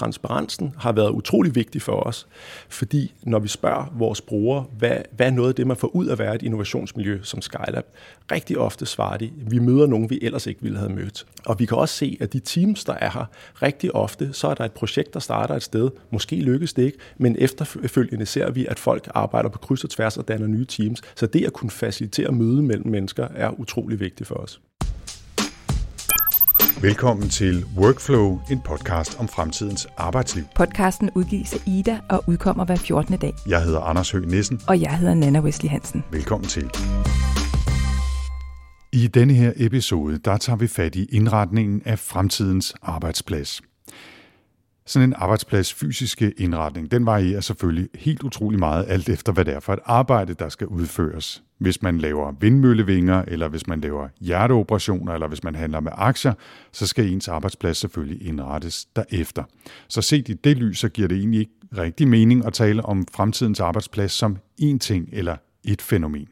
transparensen har været utrolig vigtig for os, fordi når vi spørger vores brugere, hvad, hvad er noget af det, man får ud af at være et innovationsmiljø som Skylab, rigtig ofte svarer de, vi møder nogen, vi ellers ikke ville have mødt. Og vi kan også se, at de teams, der er her, rigtig ofte, så er der et projekt, der starter et sted. Måske lykkes det ikke, men efterfølgende ser vi, at folk arbejder på kryds og tværs og danner nye teams. Så det at kunne facilitere møde mellem mennesker er utrolig vigtigt for os. Velkommen til Workflow, en podcast om fremtidens arbejdsliv. Podcasten udgives af Ida og udkommer hver 14. dag. Jeg hedder Anders Høgh Nissen. Og jeg hedder Nana Wesley Hansen. Velkommen til. I denne her episode, der tager vi fat i indretningen af fremtidens arbejdsplads. Sådan en arbejdsplads fysiske indretning, den varierer selvfølgelig helt utrolig meget, alt efter hvad det er for et arbejde, der skal udføres. Hvis man laver vindmøllevinger, eller hvis man laver hjerteoperationer, eller hvis man handler med aktier, så skal ens arbejdsplads selvfølgelig indrettes derefter. Så set i det lys, så giver det egentlig ikke rigtig mening at tale om fremtidens arbejdsplads som én ting eller et fænomen.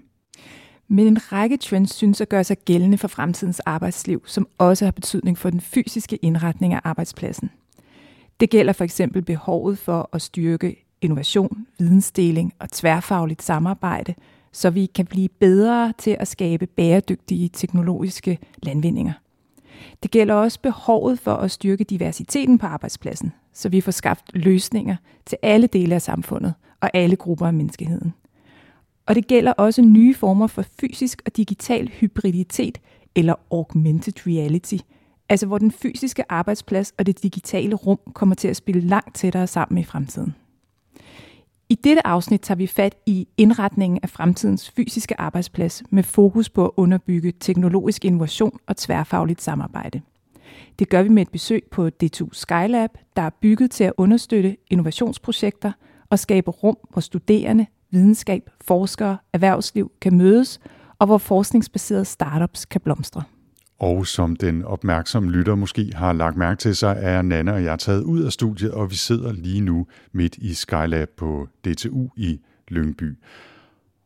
Men en række trends synes at gøre sig gældende for fremtidens arbejdsliv, som også har betydning for den fysiske indretning af arbejdspladsen. Det gælder for eksempel behovet for at styrke innovation, vidensdeling og tværfagligt samarbejde, så vi kan blive bedre til at skabe bæredygtige teknologiske landvindinger. Det gælder også behovet for at styrke diversiteten på arbejdspladsen, så vi får skabt løsninger til alle dele af samfundet og alle grupper af menneskeheden. Og det gælder også nye former for fysisk og digital hybriditet eller augmented reality – Altså hvor den fysiske arbejdsplads og det digitale rum kommer til at spille langt tættere sammen i fremtiden. I dette afsnit tager vi fat i indretningen af fremtidens fysiske arbejdsplads med fokus på at underbygge teknologisk innovation og tværfagligt samarbejde. Det gør vi med et besøg på D2 Skylab, der er bygget til at understøtte innovationsprojekter og skabe rum, hvor studerende, videnskab, forskere, erhvervsliv kan mødes, og hvor forskningsbaserede startups kan blomstre. Og som den opmærksomme lytter måske har lagt mærke til, så er Nana og jeg taget ud af studiet, og vi sidder lige nu midt i Skylab på DTU i Lyngby.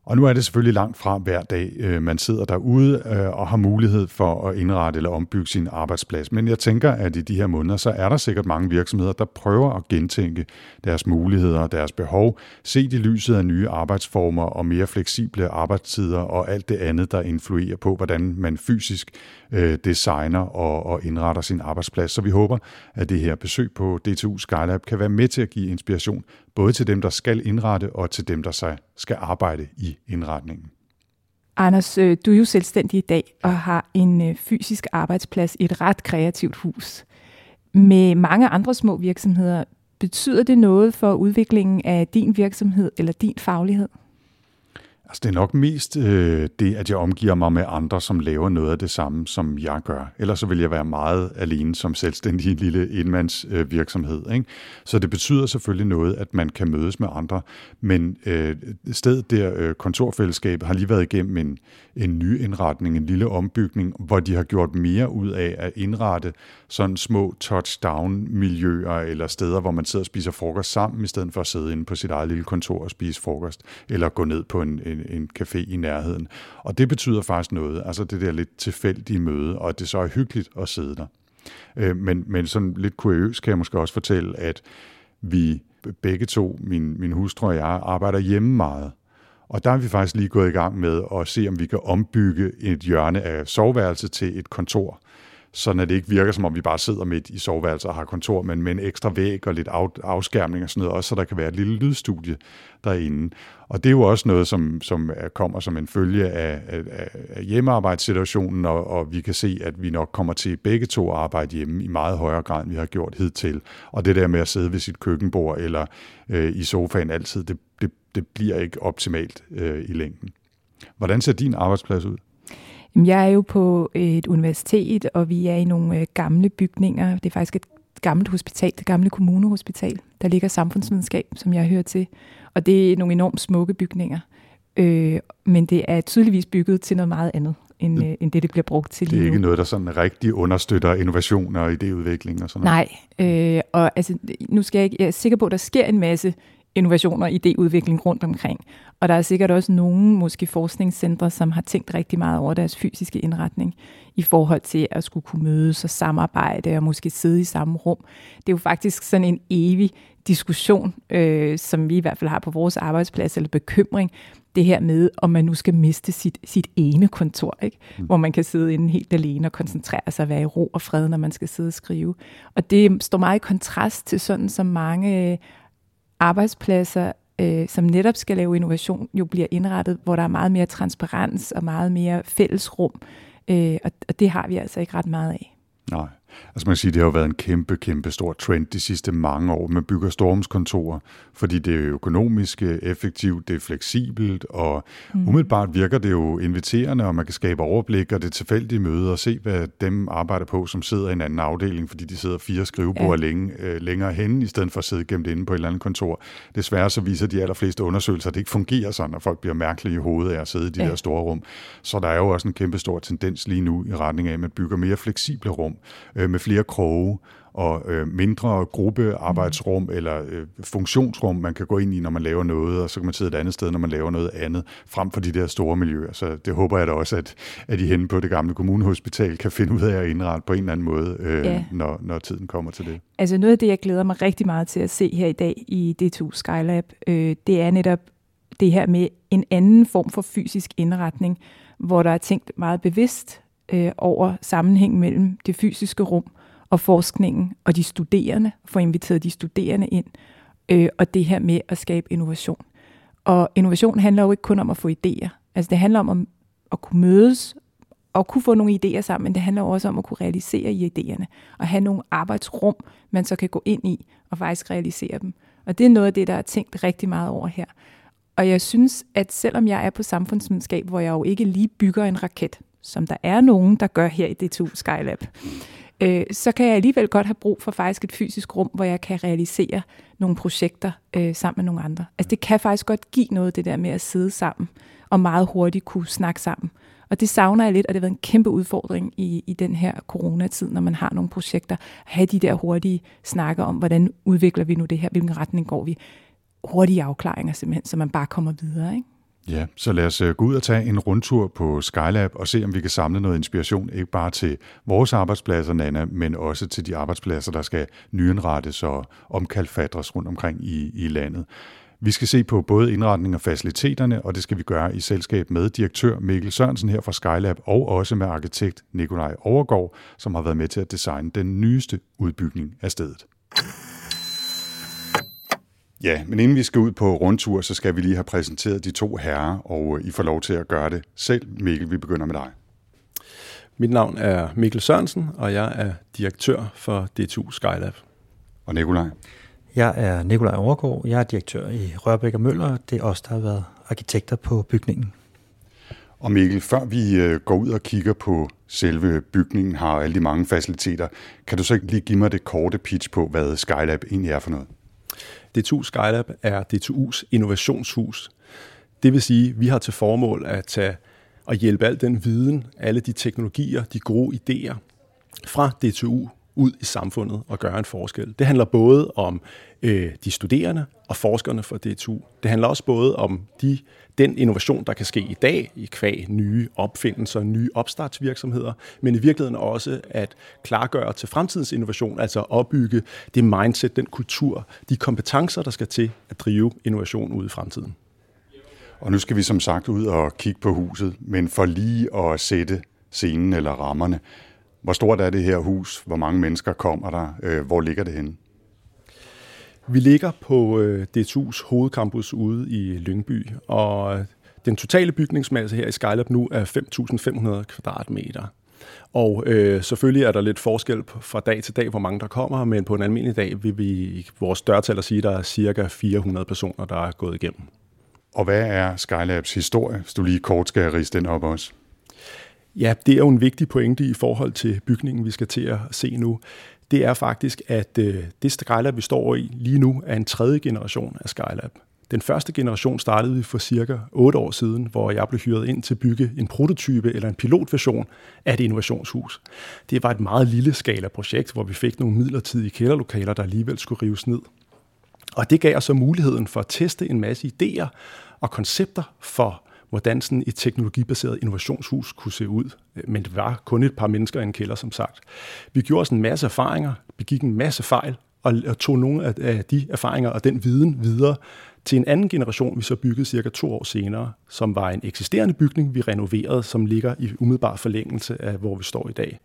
Og nu er det selvfølgelig langt fra hver dag, øh, man sidder derude øh, og har mulighed for at indrette eller ombygge sin arbejdsplads. Men jeg tænker, at i de her måneder, så er der sikkert mange virksomheder, der prøver at gentænke deres muligheder og deres behov, se i lyset af nye arbejdsformer og mere fleksible arbejdstider og alt det andet, der influerer på, hvordan man fysisk øh, designer og indretter sin arbejdsplads. Så vi håber, at det her besøg på DTU Skylab kan være med til at give inspiration både til dem, der skal indrette, og til dem, der skal arbejde i indretningen. Anders, øh, du er jo selvstændig i dag og har en øh, fysisk arbejdsplads i et ret kreativt hus. Med mange andre små virksomheder, betyder det noget for udviklingen af din virksomhed eller din faglighed? Altså, det er nok mest øh, det, at jeg omgiver mig med andre, som laver noget af det samme, som jeg gør. Ellers så vil jeg være meget alene som selvstændig lille enmandsvirksomhed. øh. Ikke? Så det betyder selvfølgelig noget, at man kan mødes med andre. Men øh, stedet der, øh, kontorfællesskabet, har lige været igennem en, en ny indretning, en lille ombygning, hvor de har gjort mere ud af at indrette sådan små touchdown-miljøer eller steder, hvor man sidder og spiser frokost sammen, i stedet for at sidde inde på sit eget lille kontor og spise frokost, eller gå ned på en, en, en café i nærheden. Og det betyder faktisk noget, altså det der lidt tilfældige møde, og at det så er hyggeligt at sidde der. Øh, men, men sådan lidt kuriøst kan jeg måske også fortælle, at vi begge to, min, min hustru og jeg, arbejder hjemme meget. Og der er vi faktisk lige gået i gang med at se, om vi kan ombygge et hjørne af soveværelset til et kontor sådan at det ikke virker, som om vi bare sidder midt i soveværelset og har kontor, men med en ekstra væg og lidt af, afskærmning og sådan noget, også så der kan være et lille lydstudie derinde. Og det er jo også noget, som, som kommer som en følge af, af, af hjemmearbejdssituationen, og, og vi kan se, at vi nok kommer til begge to at arbejde hjemme i meget højere grad, end vi har gjort hidtil. Og det der med at sidde ved sit køkkenbord eller øh, i sofaen altid, det, det, det bliver ikke optimalt øh, i længden. Hvordan ser din arbejdsplads ud? Jeg er jo på et universitet, og vi er i nogle øh, gamle bygninger. Det er faktisk et gammelt hospital, det gamle kommunehospital. Der ligger samfundsvidenskab, som jeg hører til. Og det er nogle enormt smukke bygninger. Øh, men det er tydeligvis bygget til noget meget andet, end, det, øh, end det, det bliver brugt til lige Det er ikke noget, der sådan rigtig understøtter innovation og idéudvikling og sådan noget? Nej, øh, og altså, nu skal jeg ikke, jeg er sikker på, at der sker en masse innovation og idéudvikling rundt omkring. Og der er sikkert også nogle måske forskningscentre, som har tænkt rigtig meget over deres fysiske indretning i forhold til at skulle kunne mødes og samarbejde og måske sidde i samme rum. Det er jo faktisk sådan en evig diskussion, øh, som vi i hvert fald har på vores arbejdsplads, eller bekymring, det her med, om man nu skal miste sit, sit ene kontor, ikke? Mm. hvor man kan sidde inde helt alene og koncentrere sig og være i ro og fred, når man skal sidde og skrive. Og det står meget i kontrast til sådan, som mange arbejdspladser, øh, som netop skal lave innovation, jo bliver indrettet, hvor der er meget mere transparens og meget mere fællesrum. Øh, og, og det har vi altså ikke ret meget af. Nej. Altså man kan sige, det har jo været en kæmpe, kæmpe stor trend de sidste mange år. Man bygger stormskontorer, fordi det er økonomisk effektivt, det er fleksibelt, og mm. umiddelbart virker det jo inviterende, og man kan skabe overblik, og det er tilfældige møder, og se, hvad dem arbejder på, som sidder i en anden afdeling, fordi de sidder fire skrivebord ja. længe, øh, længere henne, i stedet for at sidde gemt inde på et eller andet kontor. Desværre så viser de allerfleste undersøgelser, at det ikke fungerer sådan, at folk bliver mærkelige i hovedet af at sidde i de ja. der store rum. Så der er jo også en kæmpe stor tendens lige nu i retning af, at man bygger mere fleksible rum, øh, med flere kroge og øh, mindre gruppearbejdsrum mm. eller øh, funktionsrum, man kan gå ind i, når man laver noget, og så kan man sidde et andet sted, når man laver noget andet, frem for de der store miljøer. Så det håber jeg da også, at, at I henne på det gamle kommunehospital kan finde ud af at indrette på en eller anden måde, øh, ja. når, når tiden kommer til det. Altså noget af det, jeg glæder mig rigtig meget til at se her i dag i D2 Skylab, øh, det er netop det her med en anden form for fysisk indretning, hvor der er tænkt meget bevidst øh, over sammenhæng mellem det fysiske rum og forskningen og de studerende, få inviteret de studerende ind, øh, og det her med at skabe innovation. Og innovation handler jo ikke kun om at få idéer. Altså det handler om at, at kunne mødes og kunne få nogle idéer sammen, men det handler også om at kunne realisere i idéerne, og have nogle arbejdsrum, man så kan gå ind i og faktisk realisere dem. Og det er noget af det, der er tænkt rigtig meget over her. Og jeg synes, at selvom jeg er på samfundsvidenskab, hvor jeg jo ikke lige bygger en raket, som der er nogen, der gør her i DTU Skylab, øh, så kan jeg alligevel godt have brug for faktisk et fysisk rum, hvor jeg kan realisere nogle projekter øh, sammen med nogle andre. Altså det kan faktisk godt give noget, det der med at sidde sammen og meget hurtigt kunne snakke sammen. Og det savner jeg lidt, og det har været en kæmpe udfordring i, i den her coronatid, når man har nogle projekter, at have de der hurtige snakker om, hvordan udvikler vi nu det her, hvilken retning går vi. Hurtige afklaringer simpelthen, så man bare kommer videre. Ikke? Ja, så lad os øh, gå ud og tage en rundtur på Skylab og se, om vi kan samle noget inspiration, ikke bare til vores arbejdspladser, Nana, men også til de arbejdspladser, der skal nyindrettes og omkalfatres rundt omkring i, i landet. Vi skal se på både indretning og faciliteterne, og det skal vi gøre i selskab med direktør Mikkel Sørensen her fra Skylab, og også med arkitekt Nikolaj Overgaard, som har været med til at designe den nyeste udbygning af stedet. Ja, men inden vi skal ud på rundtur, så skal vi lige have præsenteret de to herrer, og I får lov til at gøre det selv. Mikkel, vi begynder med dig. Mit navn er Mikkel Sørensen, og jeg er direktør for D2 Skylab. Og Nikolaj? Jeg er Nikolaj Overgaard. Jeg er direktør i Rørbæk og Møller. Det er os, der har været arkitekter på bygningen. Og Mikkel, før vi øh, går ud og kigger på selve bygningen, har alle de mange faciliteter, kan du så ikke lige give mig det korte pitch på, hvad Skylab egentlig er for noget? DTU Skylab er DTU's innovationshus. Det vil sige, at vi har til formål at tage og hjælpe al den viden, alle de teknologier, de gode idéer fra DTU ud i samfundet og gøre en forskel. Det handler både om øh, de studerende og forskerne fra DTU. Det handler også både om de, den innovation, der kan ske i dag i kvæg nye opfindelser, nye opstartsvirksomheder, men i virkeligheden også at klargøre til fremtidens innovation, altså opbygge det mindset, den kultur, de kompetencer, der skal til at drive innovation ud i fremtiden. Og nu skal vi som sagt ud og kigge på huset, men for lige at sætte scenen eller rammerne, hvor stort er det her hus? Hvor mange mennesker kommer der? Øh, hvor ligger det henne? Vi ligger på øh, DTU's hovedcampus ude i Lyngby, og den totale bygningsmasse her i Skylab nu er 5.500 kvadratmeter. Og øh, selvfølgelig er der lidt forskel fra dag til dag, hvor mange der kommer, men på en almindelig dag vil vi vores dørtaler sige, at der er cirka 400 personer, der er gået igennem. Og hvad er Skylabs historie, hvis du lige kort skal rise den op også? Ja, det er jo en vigtig pointe i forhold til bygningen, vi skal til at se nu. Det er faktisk, at øh, det Skylab, vi står i lige nu, er en tredje generation af Skylab. Den første generation startede vi for cirka 8 år siden, hvor jeg blev hyret ind til at bygge en prototype eller en pilotversion af et innovationshus. Det var et meget lille skala projekt, hvor vi fik nogle midlertidige kælderlokaler, der alligevel skulle rives ned. Og det gav os så muligheden for at teste en masse idéer og koncepter for, hvordan sådan et teknologibaseret innovationshus kunne se ud. Øh, men det var kun et par mennesker i en kælder, som sagt. Vi gjorde os en masse erfaringer, begik en masse fejl, og tog nogle af de erfaringer og den viden videre til en anden generation, vi så byggede cirka to år senere, som var en eksisterende bygning, vi renoverede, som ligger i umiddelbar forlængelse af, hvor vi står i dag.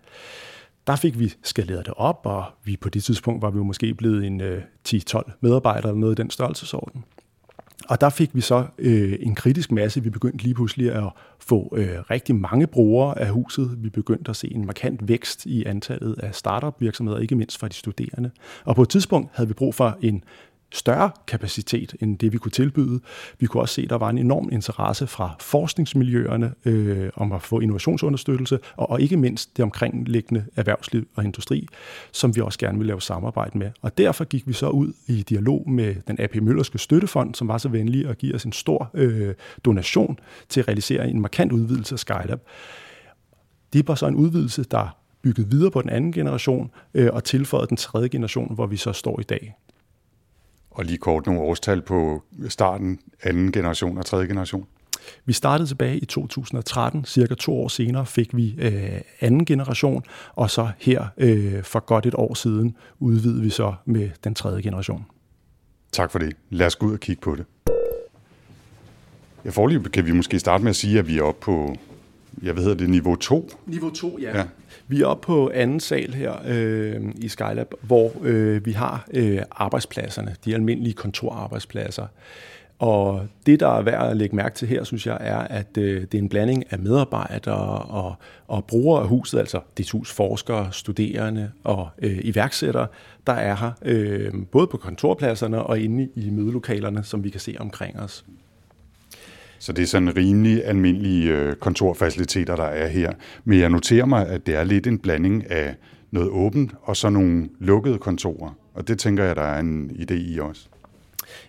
Der fik vi skaleret det op, og vi på det tidspunkt var vi jo måske blevet en øh, 10-12 medarbejdere eller noget i den størrelsesorden. Og der fik vi så øh, en kritisk masse. Vi begyndte lige pludselig at få øh, rigtig mange brugere af huset. Vi begyndte at se en markant vækst i antallet af startup-virksomheder, ikke mindst fra de studerende. Og på et tidspunkt havde vi brug for en større kapacitet end det, vi kunne tilbyde. Vi kunne også se, at der var en enorm interesse fra forskningsmiljøerne øh, om at få innovationsunderstøttelse, og, og ikke mindst det omkringliggende erhvervsliv og industri, som vi også gerne vil lave samarbejde med. Og derfor gik vi så ud i dialog med den AP Møllerske Støttefond, som var så venlig at give os en stor øh, donation til at realisere en markant udvidelse af Skylab. Det var så en udvidelse, der byggede videre på den anden generation øh, og tilføjede den tredje generation, hvor vi så står i dag. Og lige kort nogle årstal på starten, anden generation og tredje generation. Vi startede tilbage i 2013, cirka to år senere fik vi øh, anden generation, og så her øh, for godt et år siden udvidede vi så med den tredje generation. Tak for det. Lad os gå ud og kigge på det. Ja, forløbet kan vi måske starte med at sige, at vi er oppe på, jeg ved det, niveau 2. Niveau 2, ja. ja. Vi er oppe på anden sal her øh, i Skylab, hvor øh, vi har øh, arbejdspladserne, de almindelige kontorarbejdspladser. Og det, der er værd at lægge mærke til her, synes jeg, er, at øh, det er en blanding af medarbejdere og, og brugere af huset, altså dit hus forskere, studerende og øh, iværksættere, der er her, øh, både på kontorpladserne og inde i mødelokalerne, som vi kan se omkring os. Så det er sådan rimelig almindelige øh, kontorfaciliteter, der er her. Men jeg noterer mig, at det er lidt en blanding af noget åbent og så nogle lukkede kontorer. Og det tænker jeg, der er en idé i også.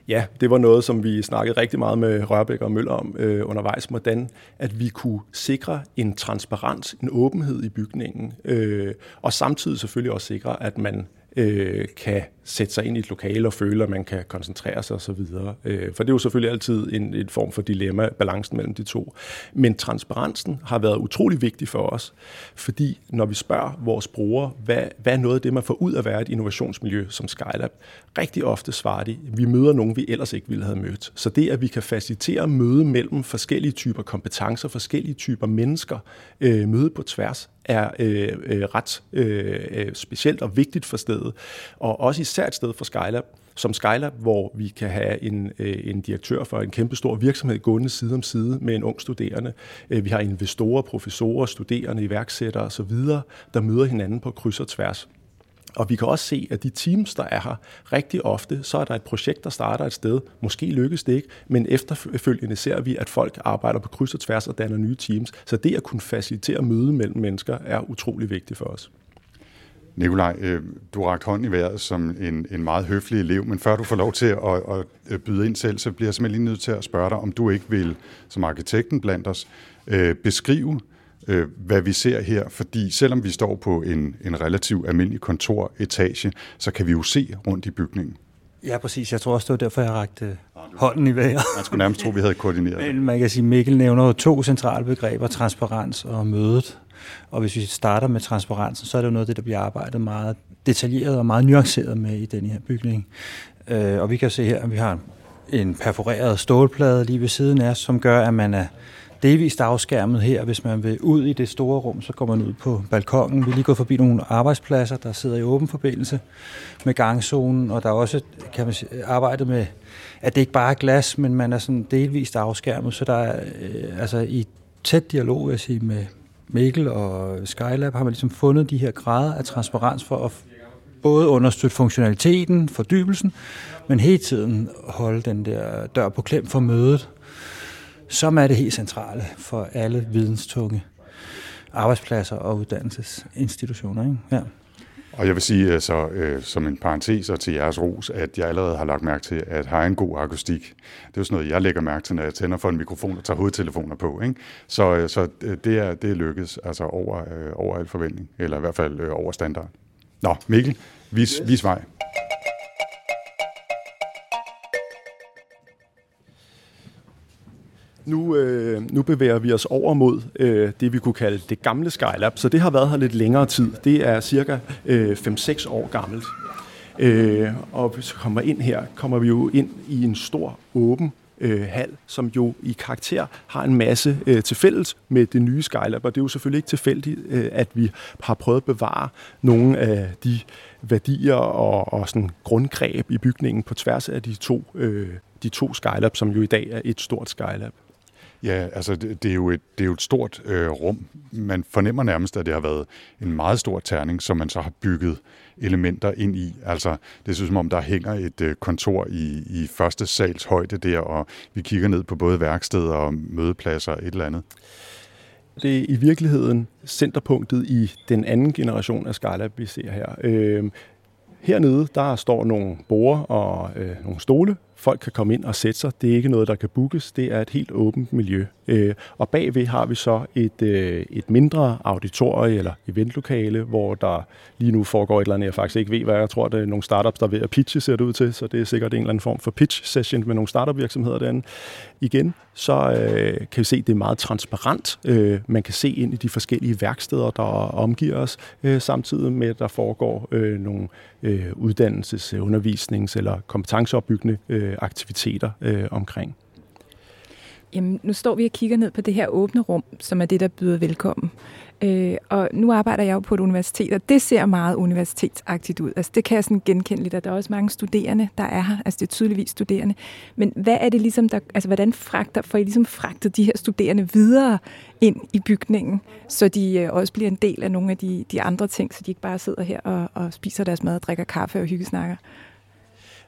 Ja, det var noget, som vi snakkede rigtig meget med Rørbæk og Møller om øh, undervejs, hvordan at vi kunne sikre en transparens, en åbenhed i bygningen, øh, og samtidig selvfølgelig også sikre, at man øh, kan sætte sig ind i et lokale og føle, at man kan koncentrere sig osv. Øh, for det er jo selvfølgelig altid en, en form for dilemma, balancen mellem de to. Men transparensen har været utrolig vigtig for os, fordi når vi spørger vores brugere, hvad, hvad er noget af det, man får ud af at være et innovationsmiljø som Skylab, rigtig ofte svarer de, vi møder nogen, vi ellers ikke ville have mødt. Så det, at vi kan facilitere møde mellem forskellige typer kompetencer, forskellige typer mennesker, øh, møde på tværs, er øh, øh, ret øh, øh, specielt og vigtigt for stedet. Og også især et sted for Skylab, som Skylab, hvor vi kan have en, øh, en direktør for en kæmpe stor virksomhed gående side om side med en ung studerende. Øh, vi har investorer, professorer, studerende, iværksættere osv., der møder hinanden på kryds og tværs. Og vi kan også se, at de teams, der er her, rigtig ofte, så er der et projekt, der starter et sted. Måske lykkes det ikke, men efterfølgende ser vi, at folk arbejder på kryds og tværs og danner nye teams. Så det at kunne facilitere møde mellem mennesker er utrolig vigtigt for os. Nikolaj, øh, du har rakt hånd i vejret som en, en meget høflig elev, men før du får lov til at, at, byde ind selv, så bliver jeg simpelthen lige nødt til at spørge dig, om du ikke vil, som arkitekten blandt os, øh, beskrive øh, hvad vi ser her, fordi selvom vi står på en, en relativt almindelig kontoretage, så kan vi jo se rundt i bygningen. Ja, præcis. Jeg tror også, det var derfor, jeg rakte hånden i vejret. Man skulle nærmest tro, vi havde koordineret. Men man kan sige, Mikkel nævner jo to centrale begreber, transparens og mødet. Og hvis vi starter med transparensen, så er det jo noget af det, der bliver arbejdet meget detaljeret og meget nuanceret med i den her bygning. Øh, og vi kan se her, at vi har en perforeret stålplade lige ved siden af, som gør, at man er delvist afskærmet her. Hvis man vil ud i det store rum, så går man ud på balkongen. Vi er lige gået forbi nogle arbejdspladser, der sidder i åben forbindelse med gangzonen, og der er også kan man sige, arbejdet med, at det ikke bare er glas, men man er sådan delvist afskærmet, så der er øh, altså i tæt dialog, vil jeg sige, med Mikkel og Skylab, har man ligesom fundet de her grader af transparens for at både understøtte funktionaliteten, fordybelsen, men hele tiden holde den der dør på klem for mødet, som er det helt centrale for alle videnstunge arbejdspladser og uddannelsesinstitutioner. Ikke? Ja. Og jeg vil sige øh, så, øh, som en parentes og til jeres ros, at jeg allerede har lagt mærke til, at har en god akustik. Det er jo sådan noget, jeg lægger mærke til, når jeg tænder for en mikrofon og tager hovedtelefoner på. Ikke? Så, øh, så øh, det, er, det er lykkes altså over, øh, over al forventning, eller i hvert fald øh, over standard. Nå, Mikkel, vis, yes. vis vej. Nu, øh, nu bevæger vi os over mod øh, det, vi kunne kalde det gamle Skylab, så det har været her lidt længere tid. Det er cirka øh, 5-6 år gammelt. Øh, og hvis vi kommer ind her, kommer vi jo ind i en stor åben øh, hal, som jo i karakter har en masse øh, til fælles med det nye Skylab, og det er jo selvfølgelig ikke tilfældigt, øh, at vi har prøvet at bevare nogle af de værdier og, og sådan grundgreb i bygningen på tværs af de to, øh, de to Skylab, som jo i dag er et stort Skylab. Ja, altså det, det, er, jo et, det er jo et stort øh, rum. Man fornemmer nærmest, at det har været en meget stor terning, som man så har bygget elementer ind i. Altså det synes som om, der hænger et øh, kontor i, i første sals højde der, og vi kigger ned på både værksteder og mødepladser og et eller andet. Det er i virkeligheden centerpunktet i den anden generation af Skala, vi ser her. Øh, hernede, der står nogle borer og øh, nogle stole, folk kan komme ind og sætte sig. Det er ikke noget, der kan bookes. Det er et helt åbent miljø. Øh, og bagved har vi så et, øh, et mindre auditorie eller eventlokale, hvor der lige nu foregår et eller andet, jeg faktisk ikke ved, hvad jeg tror, det er nogle startups, der er ved at pitche, ser det ud til. Så det er sikkert en eller anden form for pitch session med nogle startup virksomheder derinde. Igen, så øh, kan vi se, at det er meget transparent. Øh, man kan se ind i de forskellige værksteder, der omgiver os, øh, samtidig med, at der foregår øh, nogle øh, uddannelses-, undervisnings- eller kompetenceopbyggende øh, Øh, aktiviteter øh, omkring. Jamen, nu står vi og kigger ned på det her åbne rum, som er det, der byder velkommen. Øh, og nu arbejder jeg jo på et universitet, og det ser meget universitetsagtigt ud. Altså, det kan jeg sådan genkende lidt, at der er også mange studerende, der er her. Altså, det er tydeligvis studerende. Men hvad er det ligesom, der, altså, hvordan fragter, får I ligesom fragtet de her studerende videre ind i bygningen, så de øh, også bliver en del af nogle af de, de andre ting, så de ikke bare sidder her og, og spiser deres mad, drikker kaffe og hyggesnakker?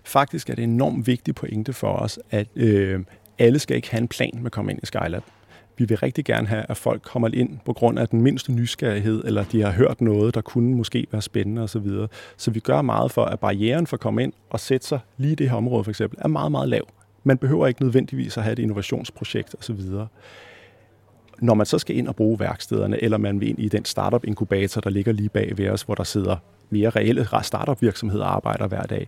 Faktisk er det en enormt vigtig pointe for os, at øh, alle skal ikke have en plan med at komme ind i Skylab. Vi vil rigtig gerne have, at folk kommer ind på grund af den mindste nysgerrighed, eller de har hørt noget, der kunne måske være spændende osv. Så, så vi gør meget for, at barrieren for at komme ind og sætte sig lige i det her område for eksempel, er meget, meget lav. Man behøver ikke nødvendigvis at have et innovationsprojekt osv. Når man så skal ind og bruge værkstederne, eller man vil ind i den startup-inkubator, der ligger lige bag ved os, hvor der sidder mere reelle startup-virksomheder og arbejder hver dag,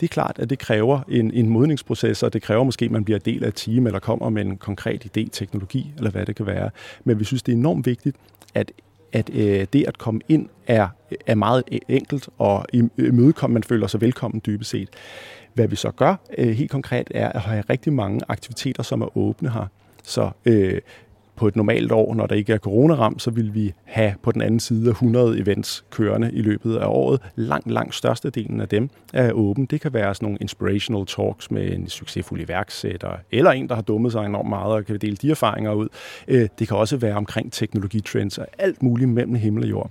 det er klart, at det kræver en, en modningsproces, og det kræver måske, at man bliver del af et team, eller kommer med en konkret idé, teknologi, eller hvad det kan være. Men vi synes, det er enormt vigtigt, at at øh, det at komme ind er, er meget e-, enkelt, og imødekomme, man føler sig velkommen dybest set. Hvad vi så gør øh, helt konkret, er at have rigtig mange aktiviteter, som er åbne her. Så øh, på et normalt år, når der ikke er coronaram, så vil vi have på den anden side 100 events kørende i løbet af året. Langt, langt størstedelen af dem er åben. Det kan være sådan nogle inspirational talks med en succesfuld iværksætter, eller en, der har dummet sig enormt meget og kan dele de erfaringer ud. Øh, det kan også være omkring teknologitrends og alt muligt mellem himmel og jord.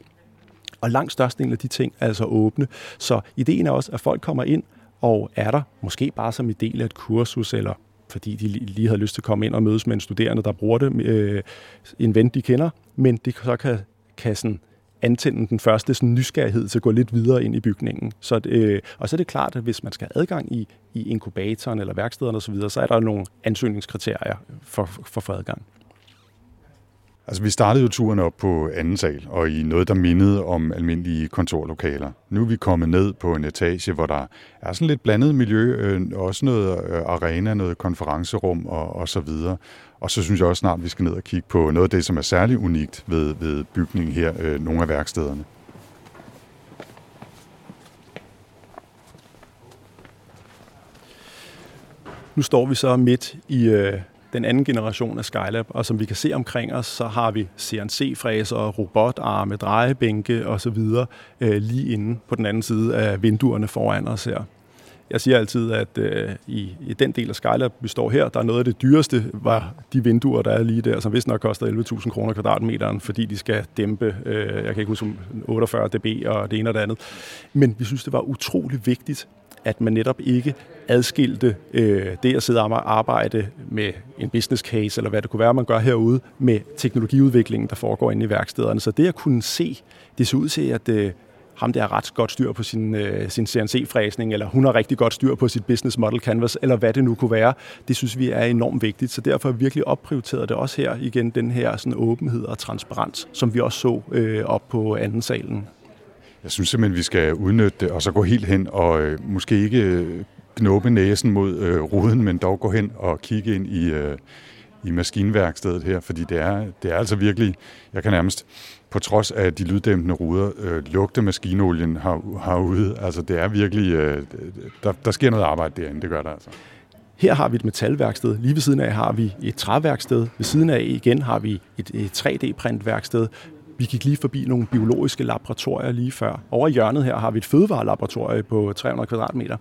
Og langt størstedelen af de ting er altså åbne. Så ideen er også, at folk kommer ind og er der, måske bare som en del af et kursus, eller fordi de lige havde lyst til at komme ind og mødes med en studerende, der bruger det, øh, en ven, de kender, men det så kan, kan sådan antænde den første sådan, nysgerrighed til at gå lidt videre ind i bygningen. Så, øh, og så er det klart, at hvis man skal have adgang i, i inkubatoren eller værkstederne osv., så er der nogle ansøgningskriterier for, for at få adgang. Altså, vi startede jo turen op på anden sal, og i noget, der mindede om almindelige kontorlokaler. Nu er vi kommet ned på en etage, hvor der er sådan lidt blandet miljø, øh, også noget øh, arena, noget konferencerum og, og så videre. Og så synes jeg også snart, at vi skal ned og kigge på noget af det, som er særlig unikt ved, ved bygningen her, øh, nogle af værkstederne. Nu står vi så midt i øh, den anden generation af Skylab, og som vi kan se omkring os, så har vi CNC-fræser, robotarme, drejebænke osv. Øh, lige inde på den anden side af vinduerne foran os her. Jeg siger altid, at øh, i, i den del af Skylab, vi står her, der er noget af det dyreste, var de vinduer, der er lige der, som vist nok koster 11.000 kroner kvadratmeteren, fordi de skal dæmpe, øh, jeg kan ikke huske, 48 dB og det ene og det andet. Men vi synes, det var utrolig vigtigt, at man netop ikke adskilte øh, det at sidde og arbejde med en business case, eller hvad det kunne være, man gør herude, med teknologiudviklingen, der foregår inde i værkstederne. Så det at kunne se, det ser ud til, at øh, ham der har ret godt styr på sin, øh, sin CNC-fræsning, eller hun har rigtig godt styr på sit business model canvas, eller hvad det nu kunne være. Det synes vi er enormt vigtigt, så derfor har vi virkelig opprioriteret det også her igen, den her sådan, åbenhed og transparens, som vi også så øh, op på anden salen. Jeg synes simpelthen, vi skal udnytte det, og så gå helt hen og øh, måske ikke øh, knuppe næsen mod øh, ruden, men dog gå hen og kigge ind i, øh, i maskinværkstedet her, fordi det er, det er altså virkelig, jeg kan nærmest, på trods af de lyddæmpende ruder, øh, lugte maskinolien her, herude. Altså det er virkelig, øh, der, der sker noget arbejde derinde, det gør der altså. Her har vi et metalværksted. Lige ved siden af har vi et træværksted. Ved siden af igen har vi et, et 3D-printværksted. Vi gik lige forbi nogle biologiske laboratorier lige før. Over i hjørnet her har vi et fødevarelaboratorium på 300 kvadratmeter.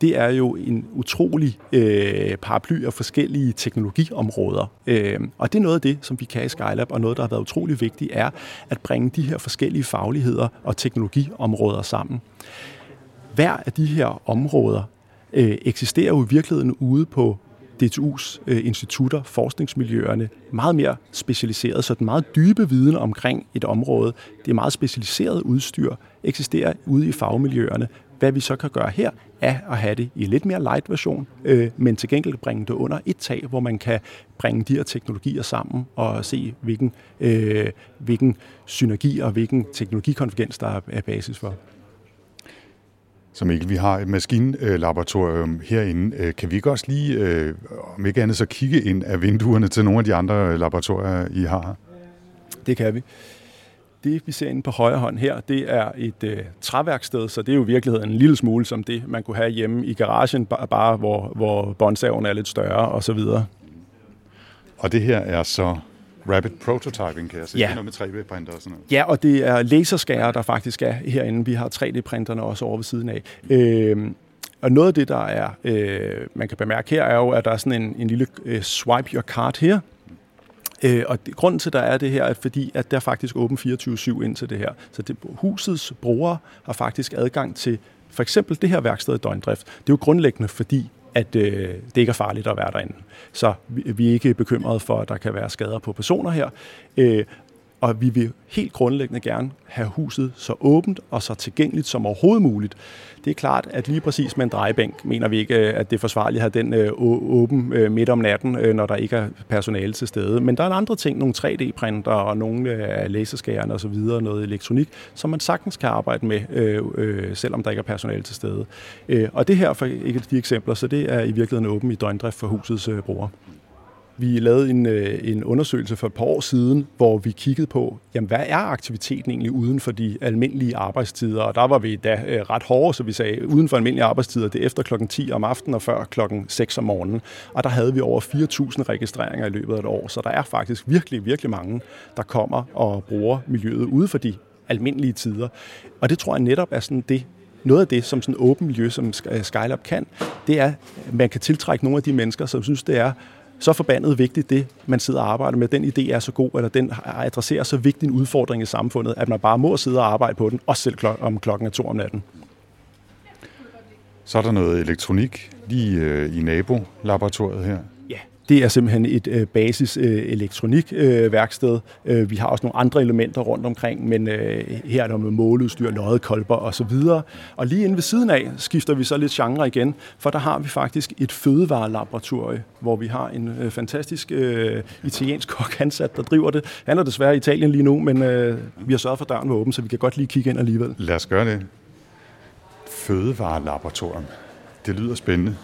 Det er jo en utrolig øh, paraply af forskellige teknologiområder. Øh, og det er noget af det, som vi kan i Skylab, og noget, der har været utrolig vigtigt, er at bringe de her forskellige fagligheder og teknologiområder sammen. Hver af de her områder øh, eksisterer jo i virkeligheden ude på DTU's øh, institutter, forskningsmiljøerne, meget mere specialiseret, så den meget dybe viden omkring et område, det er meget specialiseret udstyr, eksisterer ude i fagmiljøerne. Hvad vi så kan gøre her, er at have det i lidt mere light version, øh, men til gengæld bringe det under et tag, hvor man kan bringe de her teknologier sammen og se, hvilken, øh, hvilken synergi og hvilken teknologikonvergens, der er basis for. Så Mikkel, vi har et maskinlaboratorium herinde. Øh, kan vi ikke også lige, øh, om ikke andet, så kigge ind af vinduerne til nogle af de andre laboratorier, I har? Det kan vi. Det, vi ser inde på højre hånd her, det er et øh, træværksted, så det er jo i virkeligheden en lille smule som det, man kunne have hjemme i garagen, bare hvor, hvor båndsaven er lidt større og så videre. Og det her er så rapid prototyping, kan jeg se. Ja. Det er noget med 3D-printer og sådan noget. Ja, og det er laserskærer, der faktisk er herinde. Vi har 3D-printerne også over ved siden af. Øh, og noget af det, der er, øh, man kan bemærke her, er jo, at der er sådan en, en lille øh, swipe your card her. Øh, og det, grunden til, der er det her, er fordi, at der er faktisk åben 24-7 ind til det her. Så det, husets brugere har faktisk adgang til for eksempel det her værksted i døgndrift. Det er jo grundlæggende, fordi at øh, det ikke er farligt at være derinde. Så vi, vi er ikke bekymrede for, at der kan være skader på personer her. Øh, og vi vil helt grundlæggende gerne have huset så åbent og så tilgængeligt som overhovedet muligt. Det er klart, at lige præcis med en drejebænk mener vi ikke, at det er forsvarligt at have den øh, åben øh, midt om natten, øh, når der ikke er personale til stede. Men der er en andre ting, nogle 3D-printer og nogle af laserskærerne osv., noget elektronik, som man sagtens kan arbejde med, selvom der ikke er personale til stede. Og det her for ikke de eksempler, så det er i virkeligheden åben i døgndrift for husets brugere. Vi lavede en, øh, en undersøgelse for et par år siden, hvor vi kiggede på, jamen, hvad er aktiviteten egentlig uden for de almindelige arbejdstider? Og der var vi da øh, ret hårde, så vi sagde, uden for almindelige arbejdstider, det er efter klokken 10 om aftenen og før klokken 6 om morgenen. Og der havde vi over 4.000 registreringer i løbet af et år, så der er faktisk virkelig, virkelig mange, der kommer og bruger miljøet ude for de almindelige tider. Og det tror jeg netop er sådan det, noget af det, som sådan en åben miljø som Skylab kan, det er, at man kan tiltrække nogle af de mennesker, som synes, det er så forbandet vigtigt det, man sidder og arbejder med. Den idé er så god, eller den adresserer så vigtig en udfordring i samfundet, at man bare må sidde og arbejde på den, også selv klok- om klokken er to om natten. Så er der noget elektronik lige øh, i nabolaboratoriet her. Det er simpelthen et øh, basis øh, elektronikværksted. Øh, øh, vi har også nogle andre elementer rundt omkring, men øh, her er der med måleudstyr, loddekolber og så videre. Og lige inde ved siden af skifter vi så lidt genre igen, for der har vi faktisk et fødevarelaboratorium, hvor vi har en øh, fantastisk øh, italiensk kok ansat, der driver det. Han er desværre i Italien lige nu, men øh, vi har sørget for, at døren var åben, så vi kan godt lige kigge ind alligevel. Lad os gøre det. Fødevarelaboratorium. Det lyder spændende.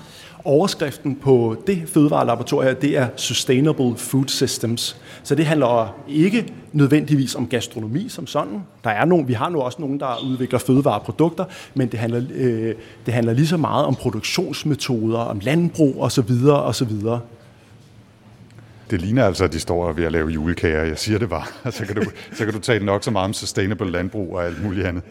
Overskriften på det fødevarelaboratorium det er Sustainable Food Systems. Så det handler ikke nødvendigvis om gastronomi som sådan. Der er nogen, vi har nu også nogen, der udvikler fødevareprodukter, men det handler, øh, det handler lige så meget om produktionsmetoder, om landbrug osv. osv. Det ligner altså, at de står ved at lave julekager. Jeg siger det bare. Så kan du, så kan du tale nok så meget om sustainable landbrug og alt muligt andet.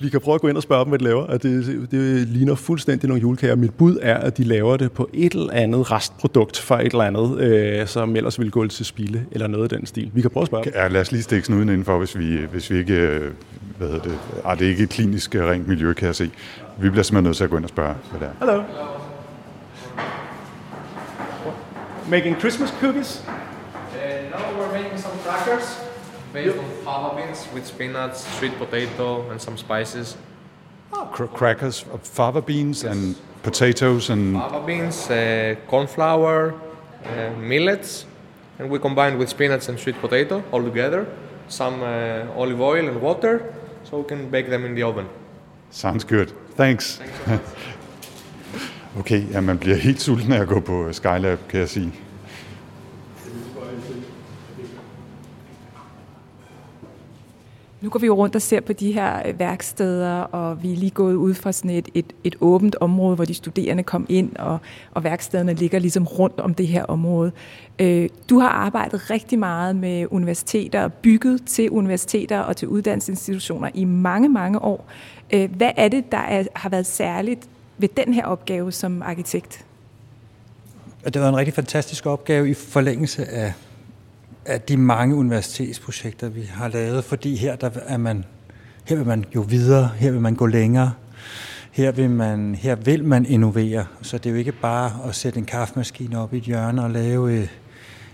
Vi kan prøve at gå ind og spørge dem, hvad de laver. At det, det ligner fuldstændig nogle julekager. Mit bud er, at de laver det på et eller andet restprodukt for et eller andet, øh, som ellers ville gå til spilde, eller noget af den stil. Vi kan prøve at spørge Ja, lad os lige stikke snuden indenfor, hvis vi, hvis vi ikke... Øh, hvad hedder det? Ah, det er ikke et klinisk øh, rent miljø, kan jeg se. Vi bliver simpelthen nødt til at gå ind og spørge, hvad det er. Hello. Making Christmas cookies? Based on fava beans with spinach, sweet potato, and some spices. Oh. Cr- crackers, fava beans, yes. and potatoes, and fava beans, uh, corn flour, uh, millets, and we combine with spinach and sweet potato all together. Some uh, olive oil and water, so we can bake them in the oven. Sounds good. Thanks. Thanks okay, ja, man bliver helt sulten af at gå på Skylab, kan jeg sige. Nu går vi jo rundt og ser på de her øh, værksteder, og vi er lige gået ud fra sådan et, et, et åbent område, hvor de studerende kom ind, og, og værkstederne ligger ligesom rundt om det her område. Øh, du har arbejdet rigtig meget med universiteter, bygget til universiteter og til uddannelsesinstitutioner i mange, mange år. Øh, hvad er det, der er, har været særligt ved den her opgave som arkitekt? Det var en rigtig fantastisk opgave i forlængelse af af de mange universitetsprojekter, vi har lavet, fordi her, der er man, her vil man jo videre, her vil man gå længere, her vil man, her vil man innovere. Så det er jo ikke bare at sætte en kaffemaskine op i et hjørne og lave et,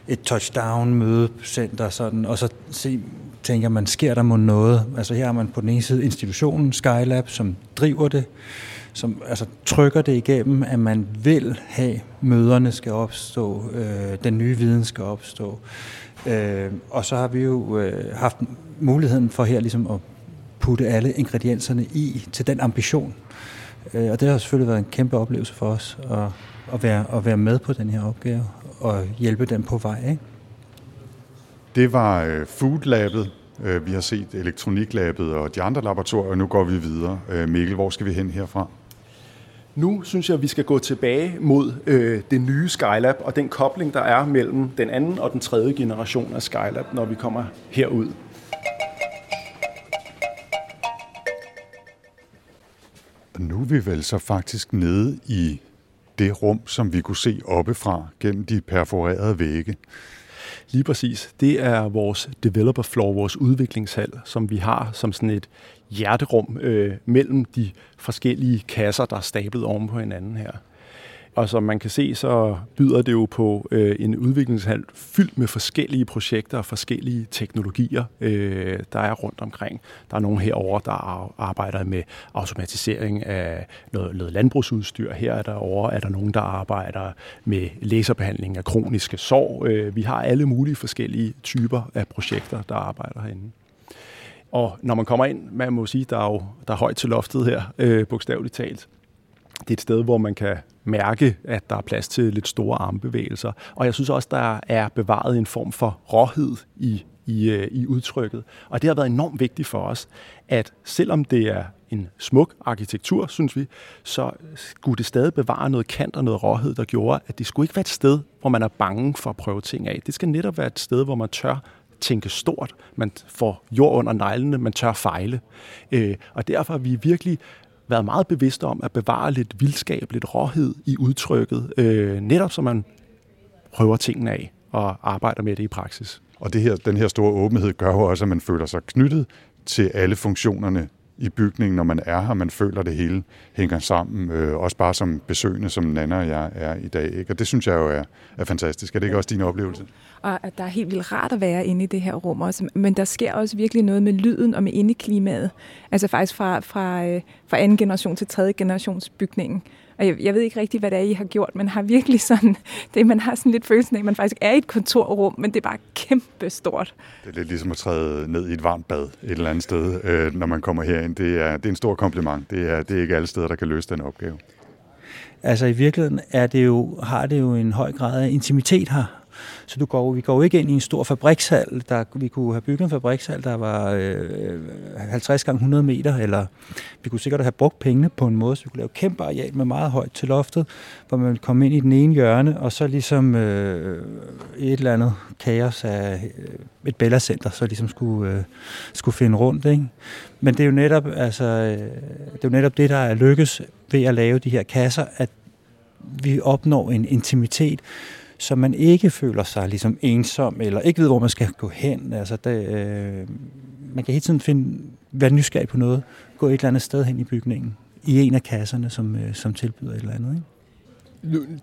et touchdown-mødecenter, sådan, og så se, tænker man, sker der mod noget? Altså her har man på den ene side institutionen Skylab, som driver det, som altså, trykker det igennem, at man vil have møderne skal opstå, øh, den nye viden skal opstå. Øh, og så har vi jo øh, haft muligheden for her ligesom at putte alle ingredienserne i til den ambition. Øh, og det har selvfølgelig været en kæmpe oplevelse for os at, at, være, at være med på den her opgave og hjælpe dem på vej. Ikke? Det var øh, Food Labet. Øh, vi har set Elektroniklabet og de andre laboratorier, og nu går vi videre. Øh, Mikkel, hvor skal vi hen herfra? Nu synes jeg, at vi skal gå tilbage mod øh, det nye Skylab og den kobling, der er mellem den anden og den tredje generation af Skylab, når vi kommer herud. Og nu er vi vel så faktisk nede i det rum, som vi kunne se oppefra gennem de perforerede vægge. Lige præcis. Det er vores developer floor, vores udviklingshal, som vi har som sådan et hjerterum øh, mellem de forskellige kasser, der er stablet oven på hinanden her. Og som man kan se, så byder det jo på øh, en udviklingshal fyldt med forskellige projekter og forskellige teknologier, øh, der er rundt omkring. Der er nogen herover der arbejder med automatisering af noget, noget landbrugsudstyr. Her er der over er der nogen, der arbejder med laserbehandling af kroniske sår. Øh, vi har alle mulige forskellige typer af projekter, der arbejder herinde. Og når man kommer ind, man må sige, der er jo der er højt til loftet her, øh, bogstaveligt talt. Det er et sted, hvor man kan mærke, at der er plads til lidt store armbevægelser. Og jeg synes også, der er bevaret en form for råhed i, i, øh, i udtrykket. Og det har været enormt vigtigt for os, at selvom det er en smuk arkitektur, synes vi, så skulle det stadig bevare noget kant og noget råhed, der gjorde, at det skulle ikke være et sted, hvor man er bange for at prøve ting af. Det skal netop være et sted, hvor man tør tænke stort, man får jord under neglene, man tør fejle. Øh, og derfor er vi virkelig været meget bevidste om at bevare lidt vildskab, lidt råhed i udtrykket, øh, netop så man prøver tingene af og arbejder med det i praksis. Og det her, den her store åbenhed gør jo også, at man føler sig knyttet til alle funktionerne i bygningen, når man er her. Man føler, at det hele hænger sammen. Øh, også bare som besøgende, som Nana og jeg er i dag. Ikke? Og det synes jeg jo er, er fantastisk. Er det ikke også din oplevelse? Og at der er helt vildt rart at være inde i det her rum også. Men der sker også virkelig noget med lyden og med indeklimaet. Altså faktisk fra, fra, øh, fra anden generation til tredje generations bygningen. Og jeg, jeg ved ikke rigtig, hvad det er, I har gjort, men har virkelig sådan, det, man har sådan lidt følelsen af, at man faktisk er i et kontorrum, men det er bare kæmpe stort. Det er lidt ligesom at træde ned i et varmt bad et eller andet sted, øh, når man kommer herind. Det er, det er en stor kompliment. Det er, det er ikke alle steder, der kan løse den opgave. Altså i virkeligheden er det jo, har det jo en høj grad af intimitet her. Så du går, vi går jo ikke ind i en stor fabrikshal. Der, vi kunne have bygget en fabrikshal, der var øh, 50 gange 100 meter, eller vi kunne sikkert have brugt pengene på en måde, så vi kunne lave kæmpe areal med meget højt til loftet, hvor man komme ind i den ene hjørne, og så ligesom øh, et eller andet kaos af øh, et Bella-center, så ligesom skulle, øh, skulle finde rundt. Ikke? Men det er jo netop, altså, øh, det er jo netop det, der er lykkes ved at lave de her kasser, at vi opnår en intimitet, så man ikke føler sig ligesom ensom, eller ikke ved, hvor man skal gå hen. Altså, det, øh, man kan hele tiden finde, være nysgerrig på noget, gå et eller andet sted hen i bygningen, i en af kasserne, som, øh, som tilbyder et eller andet. Ikke?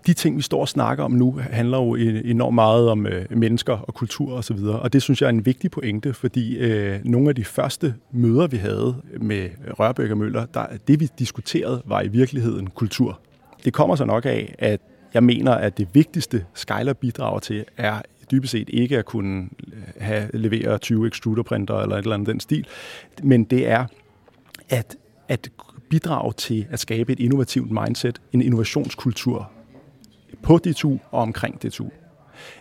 de ting, vi står og snakker om nu, handler jo enormt meget om øh, mennesker og kultur osv., og, så videre. og det synes jeg er en vigtig pointe, fordi øh, nogle af de første møder, vi havde med Rørbæk og Møller, der, det vi diskuterede, var i virkeligheden kultur. Det kommer så nok af, at jeg mener, at det vigtigste, Skyler bidrager til, er dybest set ikke at kunne øh, have, levere 20 extruderprinter eller et eller andet den stil, men det er at, at bidrage til at skabe et innovativt mindset, en innovationskultur på DTU og omkring DTU.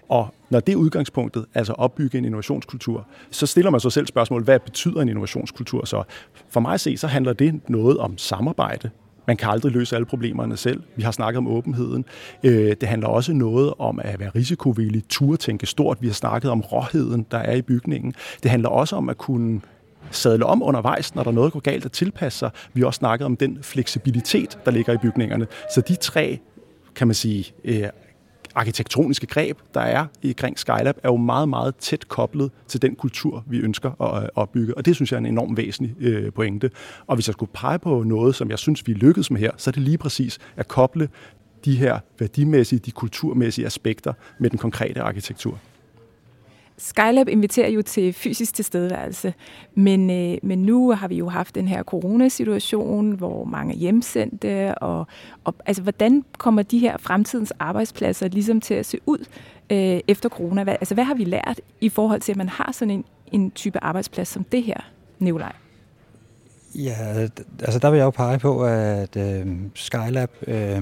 Og når det er udgangspunktet, altså opbygge en innovationskultur, så stiller man sig selv spørgsmål, hvad betyder en innovationskultur så? For mig at se, så handler det noget om samarbejde. Man kan aldrig løse alle problemerne selv. Vi har snakket om åbenheden. Øh, det handler også noget om at være risikovillig, turde tænke stort. Vi har snakket om råheden, der er i bygningen. Det handler også om at kunne sadle om undervejs, når der er noget går galt, at tilpasse sig. Vi har også snakket om den fleksibilitet, der ligger i bygningerne. Så de tre, kan man sige, øh, arkitektoniske greb, der er i kring Skylab, er jo meget, meget tæt koblet til den kultur, vi ønsker øh, at opbygge. Og det synes jeg er en enorm væsentlig øh, pointe. Og hvis jeg skulle pege på noget, som jeg synes, vi lykkedes med her, så er det lige præcis at koble de her værdimæssige, de kulturmæssige aspekter med den konkrete arkitektur. Skylab inviterer jo til fysisk tilstedeværelse, men, øh, men nu har vi jo haft den her coronasituation, hvor mange er hjemsendte, og, og altså, hvordan kommer de her fremtidens arbejdspladser ligesom til at se ud øh, efter corona? Hvad, altså, hvad har vi lært i forhold til, at man har sådan en, en type arbejdsplads som det her, Nikolaj? Ja, altså der vil jeg jo pege på, at øh, Skylab... Øh,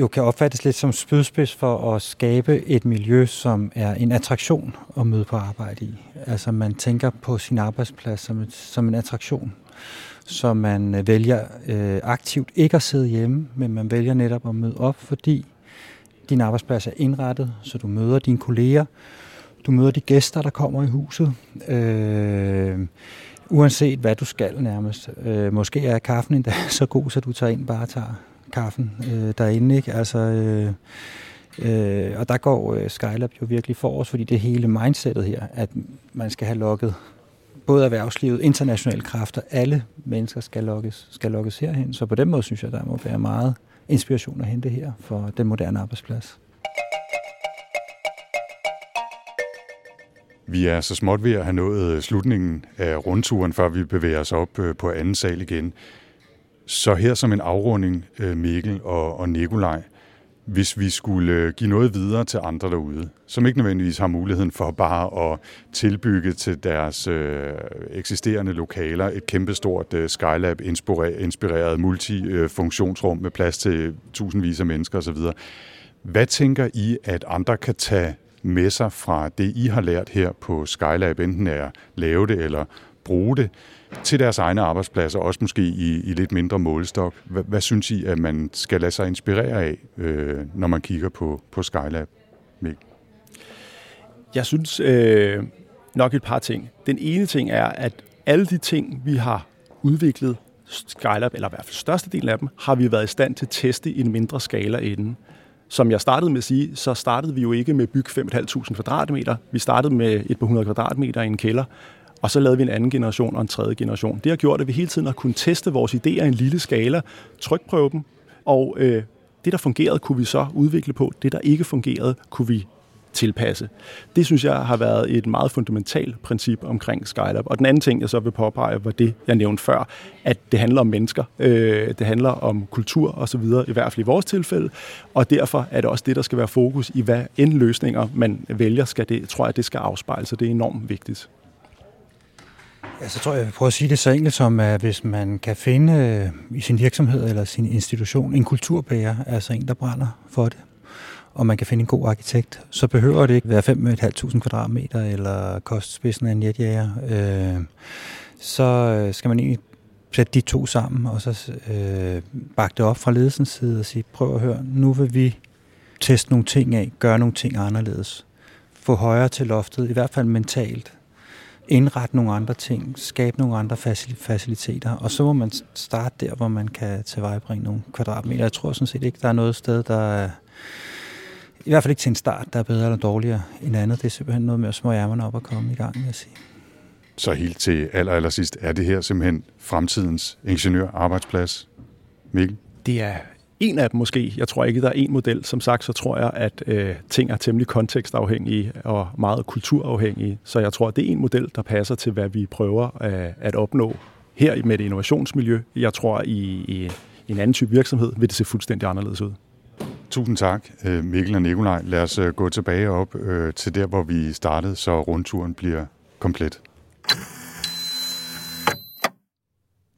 jo kan opfattes lidt som spydspids for at skabe et miljø, som er en attraktion at møde på arbejde i. Altså man tænker på sin arbejdsplads som, et, som en attraktion, så man øh, vælger øh, aktivt ikke at sidde hjemme, men man vælger netop at møde op, fordi din arbejdsplads er indrettet, så du møder dine kolleger, du møder de gæster, der kommer i huset, øh, uanset hvad du skal nærmest. Øh, måske er kaffen endda så god, så du tager ind bare tager kaffen øh, derinde. Ikke? Altså, øh, øh, og der går øh, Skylab jo virkelig for os, fordi det hele mindsetet her, at man skal have lukket både erhvervslivet, internationale kræfter, alle mennesker skal lukkes, skal lukkes herhen. Så på den måde synes jeg, der må være meget inspiration at hente her for den moderne arbejdsplads. Vi er så småt ved at have nået øh, slutningen af rundturen, før vi bevæger os op øh, på anden sal igen. Så her som en afrunding, øh, Mikkel og, og Nikolaj, hvis vi skulle øh, give noget videre til andre derude, som ikke nødvendigvis har muligheden for bare at tilbygge til deres øh, eksisterende lokaler et kæmpestort øh, Skylab inspireret multifunktionsrum øh, med plads til tusindvis af mennesker osv. Hvad tænker I, at andre kan tage med sig fra det, I har lært her på Skylab, enten er at lave det eller bruge det, til deres egne arbejdspladser, også måske i, i lidt mindre målestok. Hvad, hvad synes I, at man skal lade sig inspirere af, øh, når man kigger på, på Skylab? Mikkel? Jeg synes øh, nok et par ting. Den ene ting er, at alle de ting, vi har udviklet Skylab, eller i hvert fald størstedelen af dem, har vi været i stand til at teste i en mindre skala inden. Som jeg startede med at sige, så startede vi jo ikke med at bygge 5.500 kvadratmeter. Vi startede med et par hundrede kvadratmeter i en kælder, og så lavede vi en anden generation og en tredje generation. Det har gjort, at vi hele tiden har kunnet teste vores idéer i en lille skala, trykprøve dem, og øh, det, der fungerede, kunne vi så udvikle på. Det, der ikke fungerede, kunne vi tilpasse. Det synes jeg har været et meget fundamentalt princip omkring Skylab. Og den anden ting, jeg så vil påpege, var det, jeg nævnte før, at det handler om mennesker. Øh, det handler om kultur osv., i hvert fald i vores tilfælde. Og derfor er det også det, der skal være fokus i, hvad end løsninger man vælger, skal det, tror jeg, det skal afspejle. Så det er enormt vigtigt. Ja, så tror jeg, jeg vil prøve at sige det så enkelt som, at hvis man kan finde øh, i sin virksomhed eller sin institution en kulturbærer, altså en, der brænder for det, og man kan finde en god arkitekt, så behøver det ikke være 5.500 øh, kvadratmeter eller koste spidsen af en jetjager. Øh, så øh, skal man egentlig sætte de to sammen, og så øh, bakke det op fra ledelsens side og sige, prøv at høre, nu vil vi teste nogle ting af, gøre nogle ting anderledes. Få højere til loftet, i hvert fald mentalt indrette nogle andre ting, skabe nogle andre faciliteter, og så må man starte der, hvor man kan tilvejebringe nogle kvadratmeter. Jeg tror sådan set ikke, der er noget sted, der er, i hvert fald ikke til en start, der er bedre eller dårligere end andet. Det er simpelthen noget med at små ærmerne op og komme i gang, vil jeg sige. Så helt til aller, aller sidst, er det her simpelthen fremtidens ingeniørarbejdsplads, Mikkel? Det er en af dem måske. Jeg tror ikke, der er en model. Som sagt, så tror jeg, at øh, ting er temmelig kontekstafhængige og meget kulturafhængige. Så jeg tror, at det er en model, der passer til, hvad vi prøver øh, at opnå her med det innovationsmiljø. Jeg tror, i, i en anden type virksomhed vil det se fuldstændig anderledes ud. Tusind tak, øh, Mikkel og Nikolaj. Lad os øh, gå tilbage op øh, til der, hvor vi startede, så rundturen bliver komplet.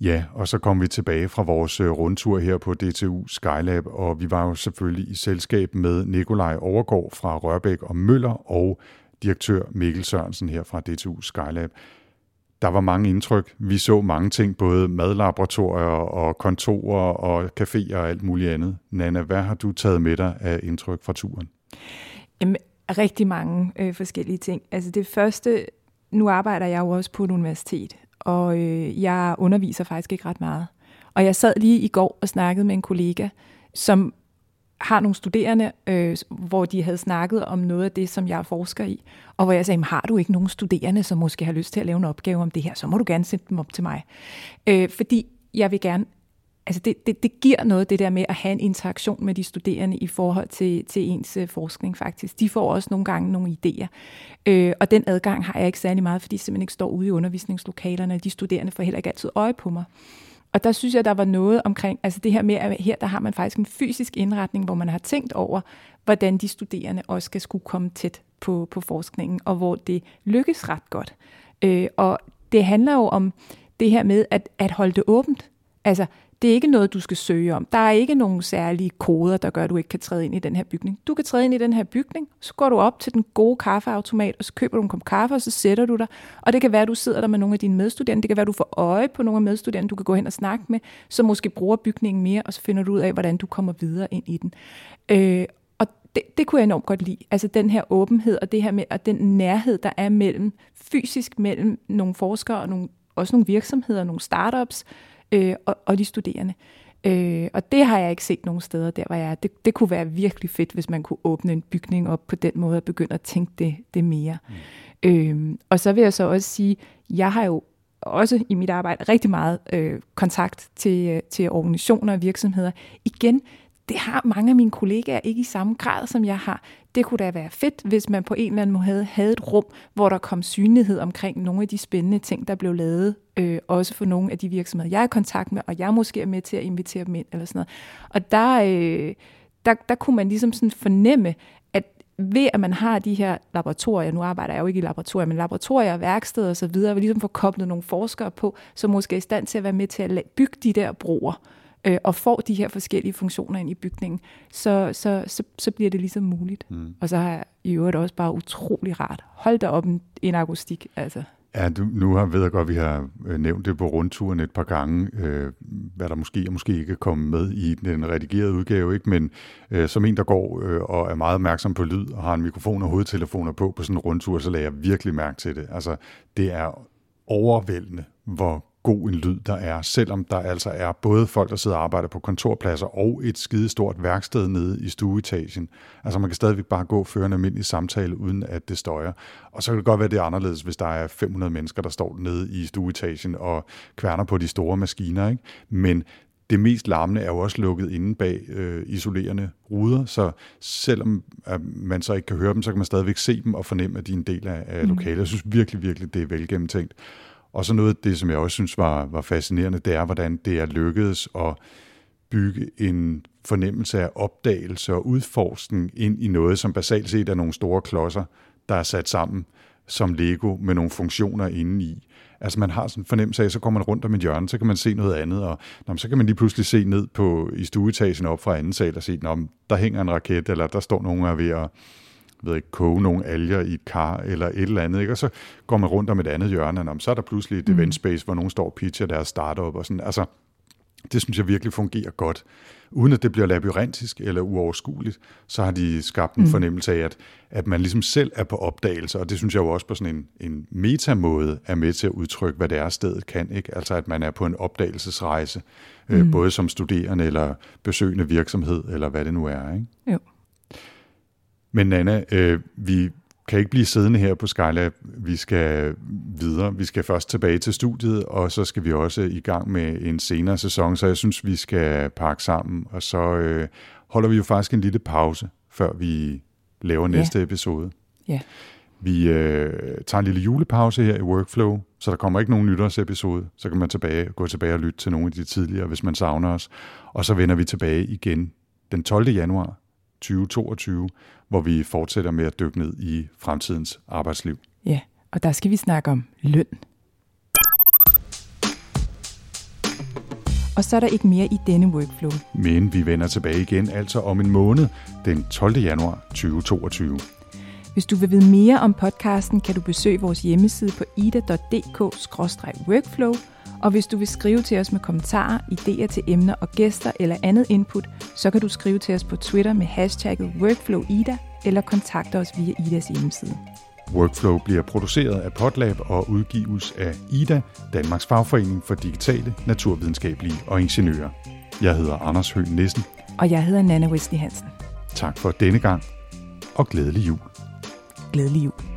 Ja, og så kom vi tilbage fra vores øh, rundtur her på DTU Skylab, og vi var jo selvfølgelig i selskab med Nikolaj Overgaard fra Rørbæk og Møller og direktør Mikkel Sørensen her fra DTU Skylab. Der var mange indtryk. Vi så mange ting, både madlaboratorier og kontorer og caféer og alt muligt andet. Nana, hvad har du taget med dig af indtryk fra turen? Jamen, rigtig mange øh, forskellige ting. Altså det første, nu arbejder jeg jo også på et universitet, og øh, jeg underviser faktisk ikke ret meget. Og jeg sad lige i går og snakkede med en kollega, som har nogle studerende, øh, hvor de havde snakket om noget af det, som jeg forsker i, og hvor jeg sagde, har du ikke nogen studerende, som måske har lyst til at lave en opgave om det her, så må du gerne sende dem op til mig. Øh, fordi jeg vil gerne, altså det, det, det giver noget, det der med at have en interaktion med de studerende i forhold til, til ens øh, forskning faktisk. De får også nogle gange nogle idéer. Øh, og den adgang har jeg ikke særlig meget, fordi jeg simpelthen ikke står ude i undervisningslokalerne, de studerende får heller ikke altid øje på mig. Og der synes jeg, der var noget omkring, altså det her med, at her der har man faktisk en fysisk indretning, hvor man har tænkt over, hvordan de studerende også skal skulle komme tæt på, på forskningen, og hvor det lykkes ret godt. Øh, og det handler jo om det her med at, at holde det åbent. Altså, det er ikke noget, du skal søge om. Der er ikke nogen særlige koder, der gør, at du ikke kan træde ind i den her bygning. Du kan træde ind i den her bygning, så går du op til den gode kaffeautomat, og så køber du en kop kaffe, og så sætter du dig. Og det kan være, at du sidder der med nogle af dine medstuderende. Det kan være, at du får øje på nogle af medstuderende, du kan gå hen og snakke med, så måske bruger bygningen mere, og så finder du ud af, hvordan du kommer videre ind i den. Øh, og det, det kunne jeg enormt godt lide. Altså den her åbenhed, og det her med, og den nærhed, der er mellem, fysisk mellem nogle forskere og nogle, også nogle virksomheder, nogle startups, øh, og, og de studerende. Øh, og det har jeg ikke set nogen steder der, hvor jeg er. Det, det kunne være virkelig fedt, hvis man kunne åbne en bygning op på den måde og begynde at tænke det, det mere. Mm. Øh, og så vil jeg så også sige, jeg har jo også i mit arbejde rigtig meget øh, kontakt til, til organisationer og virksomheder. Igen, det har mange af mine kollegaer ikke i samme grad, som jeg har. Det kunne da være fedt, hvis man på en eller anden måde havde, et rum, hvor der kom synlighed omkring nogle af de spændende ting, der blev lavet, øh, også for nogle af de virksomheder, jeg er i kontakt med, og jeg måske er med til at invitere dem ind, eller sådan noget. Og der, øh, der, der kunne man ligesom sådan fornemme, at ved at man har de her laboratorier, nu arbejder jeg jo ikke i laboratorier, men laboratorier, værksteder osv., og ligesom får koblet nogle forskere på, som måske er i stand til at være med til at bygge de der broer, øh, og får de her forskellige funktioner ind i bygningen, så, så, så, så bliver det ligesom muligt. Mm. Og så har jeg i øvrigt også bare utrolig rart. Hold da op en, en akustik, altså. Ja, du, nu har, ved jeg godt, at vi har øh, nævnt det på rundturen et par gange, øh, hvad der måske og måske ikke er kommet med i den redigerede udgave, ikke? men øh, som en, der går øh, og er meget opmærksom på lyd og har en mikrofon og hovedtelefoner på på sådan en rundtur, så lader jeg virkelig mærke til det. Altså, det er overvældende, hvor god en lyd der er, selvom der altså er både folk, der sidder og arbejder på kontorpladser og et skidestort værksted nede i stueetagen. Altså man kan stadigvæk bare gå og føre en almindelig samtale, uden at det støjer. Og så kan det godt være, det er anderledes, hvis der er 500 mennesker, der står nede i stueetagen og kværner på de store maskiner. Ikke? Men det mest larmende er jo også lukket inde bag øh, isolerende ruder, så selvom at man så ikke kan høre dem, så kan man stadigvæk se dem og fornemme, at de er en del af, af mm. lokalet. Jeg synes virkelig, virkelig, det er velgennemtænkt. Og så noget af det, som jeg også synes var, var fascinerende, det er, hvordan det er lykkedes at bygge en fornemmelse af opdagelse og udforskning ind i noget, som basalt set er nogle store klodser, der er sat sammen som Lego med nogle funktioner inde i. Altså man har sådan en fornemmelse af, så kommer man rundt om et hjørne, så kan man se noget andet, og nå, så kan man lige pludselig se ned på i stueetagen op fra anden sal og se, nå, der hænger en raket, eller der står nogen er ved at ved ikke, koge nogle alger i et kar eller et eller andet, ikke? og så går man rundt om et andet hjørne, og så er der pludselig et mm. event space, hvor nogen står og pitcher deres startup og sådan. Altså, det synes jeg virkelig fungerer godt. Uden at det bliver labyrintisk eller uoverskueligt, så har de skabt en mm. fornemmelse af, at, at man ligesom selv er på opdagelse, og det synes jeg jo også på sådan en, en metamåde er med til at udtrykke, hvad det er, stedet kan. Ikke? Altså at man er på en opdagelsesrejse, øh, mm. øh, både som studerende eller besøgende virksomhed, eller hvad det nu er. Ikke? Jo. Men Anna, øh, vi kan ikke blive siddende her på Skylab. Vi skal videre. Vi skal først tilbage til studiet, og så skal vi også i gang med en senere sæson, så jeg synes, vi skal pakke sammen. Og så øh, holder vi jo faktisk en lille pause, før vi laver næste ja. episode. Ja. Vi øh, tager en lille julepause her i Workflow, så der kommer ikke nogen nytårsepisode. Så kan man tilbage, gå tilbage og lytte til nogle af de tidligere, hvis man savner os. Og så vender vi tilbage igen den 12. januar 2022, hvor vi fortsætter med at dykke ned i fremtidens arbejdsliv. Ja, og der skal vi snakke om løn. Og så er der ikke mere i denne workflow. Men vi vender tilbage igen altså om en måned, den 12. januar 2022. Hvis du vil vide mere om podcasten, kan du besøge vores hjemmeside på ida.dk-workflow, og hvis du vil skrive til os med kommentarer, idéer til emner og gæster eller andet input, så kan du skrive til os på Twitter med hashtagget WorkflowIda eller kontakte os via Idas hjemmeside. Workflow bliver produceret af Potlab og udgives af IDA, Danmarks Fagforening for Digitale, Naturvidenskabelige og Ingeniører. Jeg hedder Anders Høgh Nissen. Og jeg hedder Nana Wesley Hansen. Tak for denne gang, og glædelig jul. Glædelig jul.